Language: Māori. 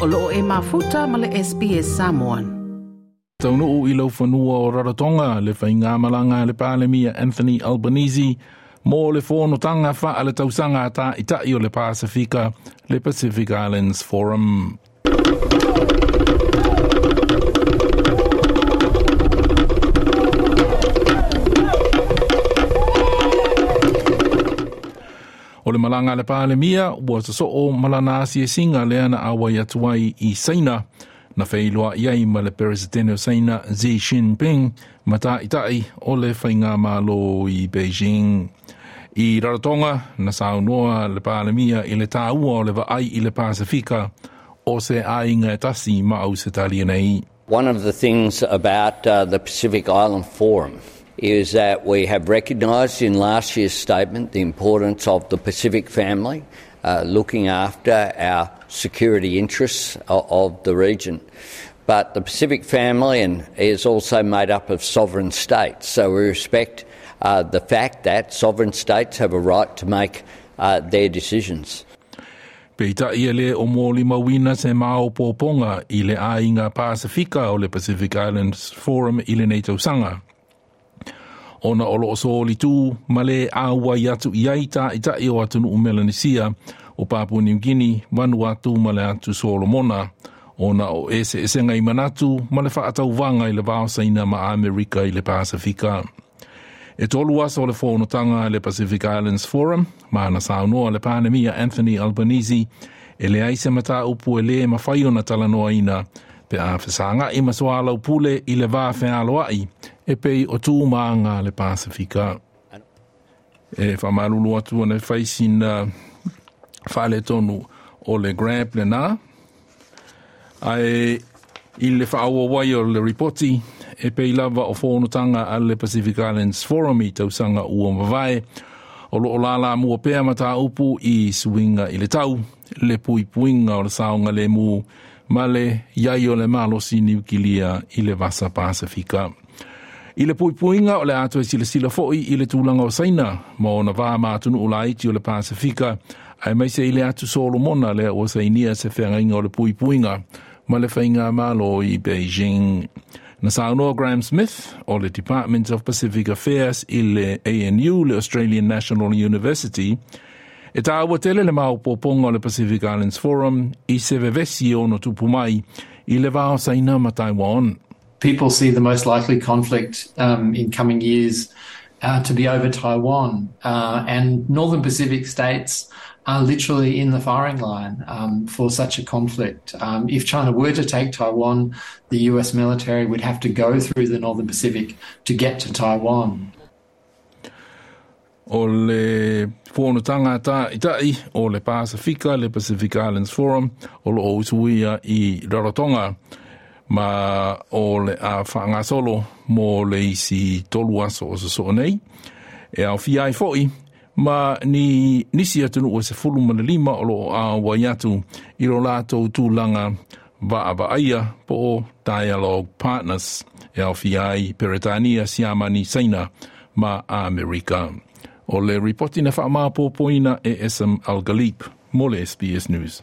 o loo e mafuta ma le SPS Samoan. Taunu o ilo whanua o Rarotonga le whainga malanga le pālemia Anthony Albanese mō le whonotanga wha ale tausanga ta itai le Pasifika le Pacific Islands Forum. O le malanga le ua malana singa awa i i Saina na i ai ma le o Saina Xi Jinping ma o le whainga malo i Beijing. I Rarotonga na saunoa le i le tāua o le vaai i le Pasifika o se ainga tasi ma au se talia nei. One of the things about uh, the Pacific Island Forum – is that we have recognised in last year's statement the importance of the Pacific family uh, looking after our security interests of, of the region. But the Pacific family and, is also made up of sovereign states, so we respect uh, the fact that sovereign states have a right to make uh, their decisions. le o se i le Pasifika o le Pacific Islands Forum i ona olo o soli tu male a wai atu i aita o atu nuu Melanesia o Papua New Guinea wanu atu male atu Solomona ona o ese ese ngai manatu male fa atau wanga i le vao saina ma america i le Pasifika. E tolu asa o le whonotanga le Pacific Islands Forum, maana saunoa le panemia Anthony Albanese, e le aise mata upu e le mawhaiona talanoa ina, pe a whesanga i masoa lau pule i le vaa whea e pei o tū maanga le Pasifika. E whamarulu atu ane whaisina whale tonu o le grab le Ai i le whaawa wai o le ripoti e pei lava o whonotanga a le Pacific Islands Forum i tausanga ua mawai. O lo o lala mua pea mata upu i suinga i le tau le pui puinga o le saonga le mu male yai o le malo sini ukilia i le vasa Pasifika. I le puipuinga o le ato e le sila fo'i i le tūlanga o saina, mo na vā mātunu o laiti o le Pasifika, ai mai se i le atu solo mona le o sainia se whenga o le puipuinga, ma le whainga malo i Beijing. Na saunoa Graham Smith o le Department of Pacific Affairs i le ANU, le Australian National University, e tā ua tele le maupoponga o le Pacific Islands Forum i se vevesi o no tupumai i le vā o saina ma Taiwan. people see the most likely conflict um, in coming years uh, to be over Taiwan. Uh, and northern Pacific states are literally in the firing line um, for such a conflict. Um, if China were to take Taiwan, the US military would have to go through the northern Pacific to get to Taiwan. O le whono tangata o le Pasifika, le Pacific Islands Forum, o lo i Rarotonga. ma o le a whanga solo mo le isi tolu aso o so nei. E au fi ai foi, ma ni nisi atunu o se fulu mana lima o lo a waiatu i lo lātou tū langa va aba aia po o Dialogue Partners e au fi ai Peretania Siamani Saina ma Amerika. O le reporti na wha maa pōpoina e SM Algalip mo le SBS News.